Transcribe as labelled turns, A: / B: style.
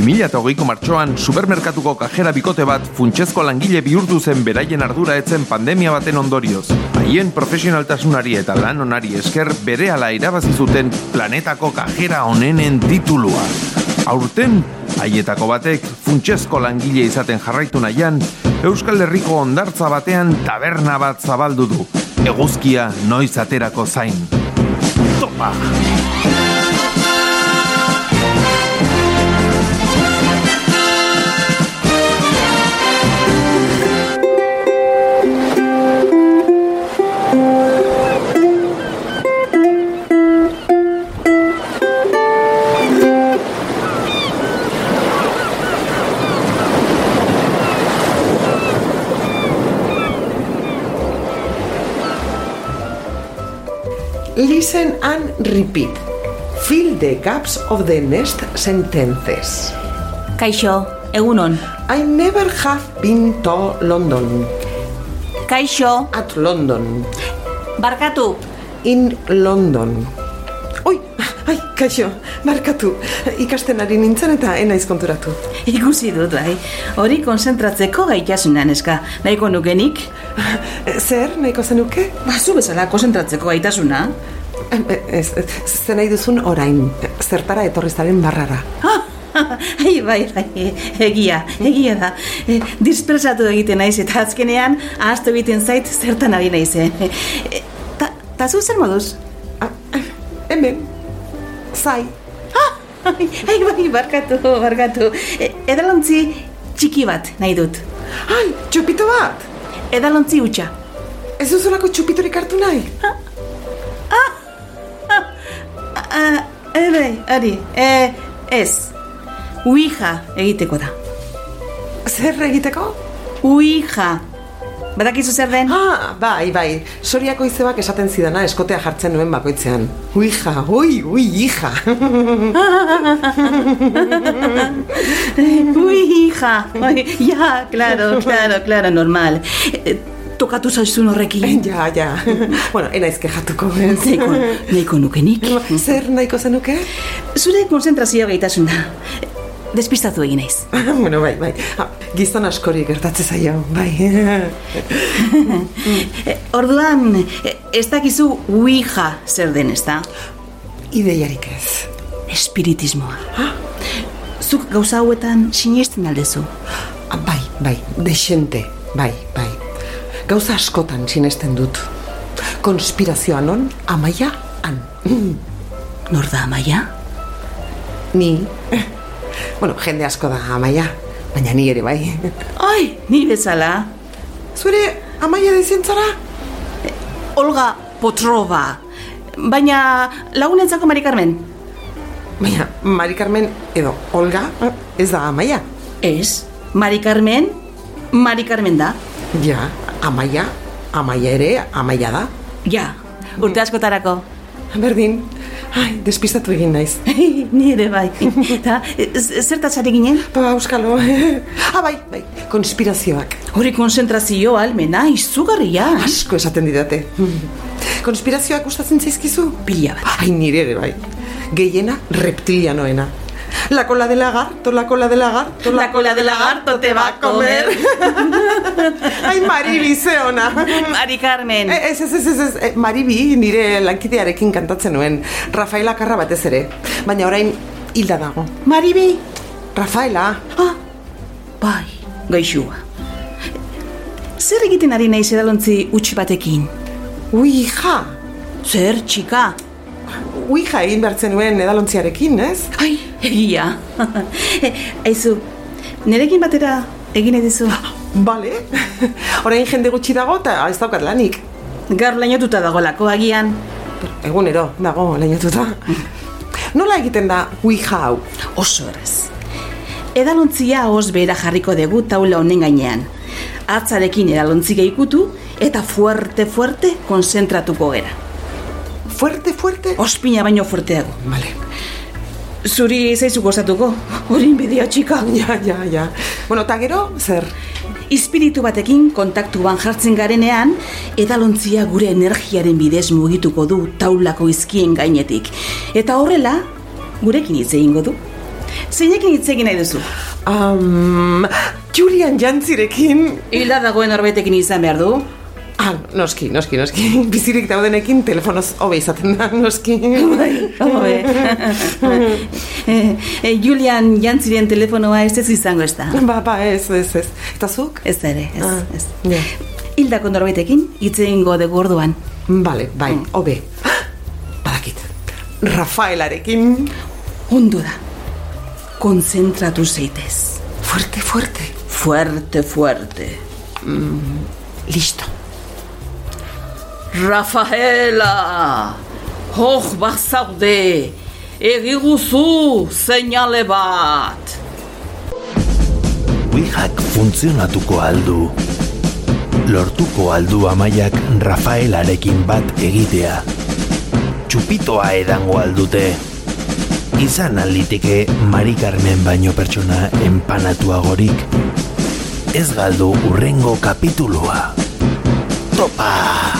A: 2008ko martxoan supermerkatuko kajera bikote bat funtsezko langile bihurtu zen beraien ardura etzen pandemia baten ondorioz. Haien profesionaltasunari eta lan onari esker bere ala irabazi zuten planetako kajera onenen titulua. Aurten, haietako batek funtsezko langile izaten jarraitu nahian, Euskal Herriko ondartza batean taberna bat zabaldu du. Eguzkia noiz aterako zain. Topa!
B: Listen and repeat. Fill the gaps of the next sentences.
C: Kaixo, egunon.
B: I never have been to London.
C: Kaixo,
B: At London.
C: barkatu.
B: In London. Ui, ai, kaixo, markatu. Ikasten ari nintzen eta enaiz konturatu.
C: Ikusi dut, bai. Hori konzentratzeko gaitasunan eska. Nahiko nukenik?
B: Zer, nahiko zenuke?
C: Ba, zu bezala konzentratzeko gaitasuna.
B: Ez, ez, zer nahi duzun orain, zertara etorri zaren barrara.
C: Ah, ai, bai, bai, egia, egia da. E, dispersatu egiten naiz eta azkenean ahaztu egiten zait zertan ari naizen. E, ta, ta zu zer moduz?
B: Ah, hemen, zai.
C: Ai, ai, bai, barkatu, barkatu. E, edalontzi txiki bat nahi dut.
B: Ai, txupito bat!
C: Edalontzi hutsa.
B: Ez duzulako txupitorik hartu nahi?
C: Ah, e, bai, hori, e, ez. Uija egiteko da.
B: Zer egiteko?
C: Uija. Badakizu zer den?
B: Ah, bai, bai. Soriako izebak esaten zidana eskotea jartzen nuen bakoitzean. Uija, ui, ui, hija.
C: Uija. Oi, Ja, claro, claro, claro, normal. E, tokatu zaizun horrekin.
B: ja, ja. bueno, enaiz kejatuko, ez?
C: Neiko, neiko nukenik.
B: Zer nahiko zenuke?
C: Zure konzentrazio gaitasuna. Despistatu egin naiz.
B: bueno, bai, bai. Ah, gizon askori gertatze zaio, bai.
C: Orduan, ez dakizu Ouija zer den, ez da?
B: Ideiarik ez.
C: Espiritismoa. Zuk gauza hauetan sinesten aldezu.
B: Ah, bai, bai, desente, bai, bai. Gauza askotan sinesten dut. Konspirazioa non, amaia, han.
C: Nor da amaia?
B: Ni, bueno, jende asko da amaia, baina ni ere bai.
C: Ai, ni bezala.
B: Zure amaia dezientzara?
C: Olga Potrova. Baina lagunentzako Mari Carmen.
B: Baina, Mari Carmen edo Olga ez da amaia.
C: Ez, Mari Carmen, Mari Carmen da.
B: Ja, amaia, amaia ere, amaia da.
C: Ja, urte askotarako.
B: Berdin, ai, despistatu egin naiz.
C: Ni ere bai. Ta, z- zertaz ari ginen?
B: Ba, euskalo. ah, bai, bai, konspirazioak.
C: Hori konzentrazio almena, izugarria.
B: Asko esaten didate. Konspirazioak gustatzen zaizkizu?
C: Pila bat.
B: Ai, nire ere bai. Gehiena reptilianoena. La cola de lagarto, la cola de lagarto,
C: La cola de lagarto te va a comer.
B: Ai, Maribi, ze ona.
C: Mari Carmen.
B: Eh, Ez, ez, ez, ez, ez, eh, Maribi nire lankidearekin kantatzen nuen. Rafaela Karra batez ere. Baina orain hilda dago.
C: Maribi.
B: Rafaela,
C: Ah, bai, gaixua. Zer egiten ari naiz edalontzi utxi batekin?
B: uija.
C: Zer, txika?
B: Uija egin behartzen nuen edalontziarekin, ez?
C: Ai, egia. Aizu, nerekin batera egin edizu.
B: Bale. orain jende gutxi dago eta ez daukat lanik.
C: Gaur lainotuta dagolako agian.
B: Egunero, dago, lehiotuta. Nola egiten da uija hau?
C: Oso errez. Edalontzia hoz behera jarriko dugu taula honen gainean. Atzarekin edalontzia ikutu eta fuerte fuerte konzentratuko gera.
B: Fuerte, fuerte?
C: Ospina baino fuerteago.
B: Vale.
C: Zuri zaizu gozatuko, hori inbidia txika.
B: Ja, ja, ja. Bueno, eta gero, zer?
C: Espiritu batekin kontaktuan jartzen garenean, edalontzia gure energiaren bidez mugituko du taulako izkien gainetik. Eta horrela, gurekin hitz egingo du. Zeinekin hitz egin nahi duzu?
B: Um, Julian Jantzirekin...
C: Hilda dagoen horbetekin izan behar du?
B: Ah, noski, noski, noski. Bizirik daudenekin telefonoz hobe izaten da, noski.
C: Bai, hobe. Eh, eh, Julian Jantziren telefonoa ez ez izango ez da.
B: Ba, ba, ez, ez, ez. Eta zuk?
C: Ez ere, ez,
B: Ah,
C: ez.
B: ja.
C: Hildako norbaitekin hitz egingo de gorduan.
B: Bale, bai, hobe. Badakit. Rafaelarekin...
C: Ondo da. Konzentratu zeitez.
B: Fuerte, fuerte.
C: Fuerte, fuerte.
B: Listo.
C: Rafaela! Hoch bazaude! Egiguzu seinale bat!
D: Ouijak funtzionatuko aldu. Lortuko aldu amaiak Rafaelarekin bat egitea. Txupitoa edango aldute. Izan alditeke Mari Carmen baino pertsona enpanatuagorik. Ez galdu urrengo kapitulua. Topa!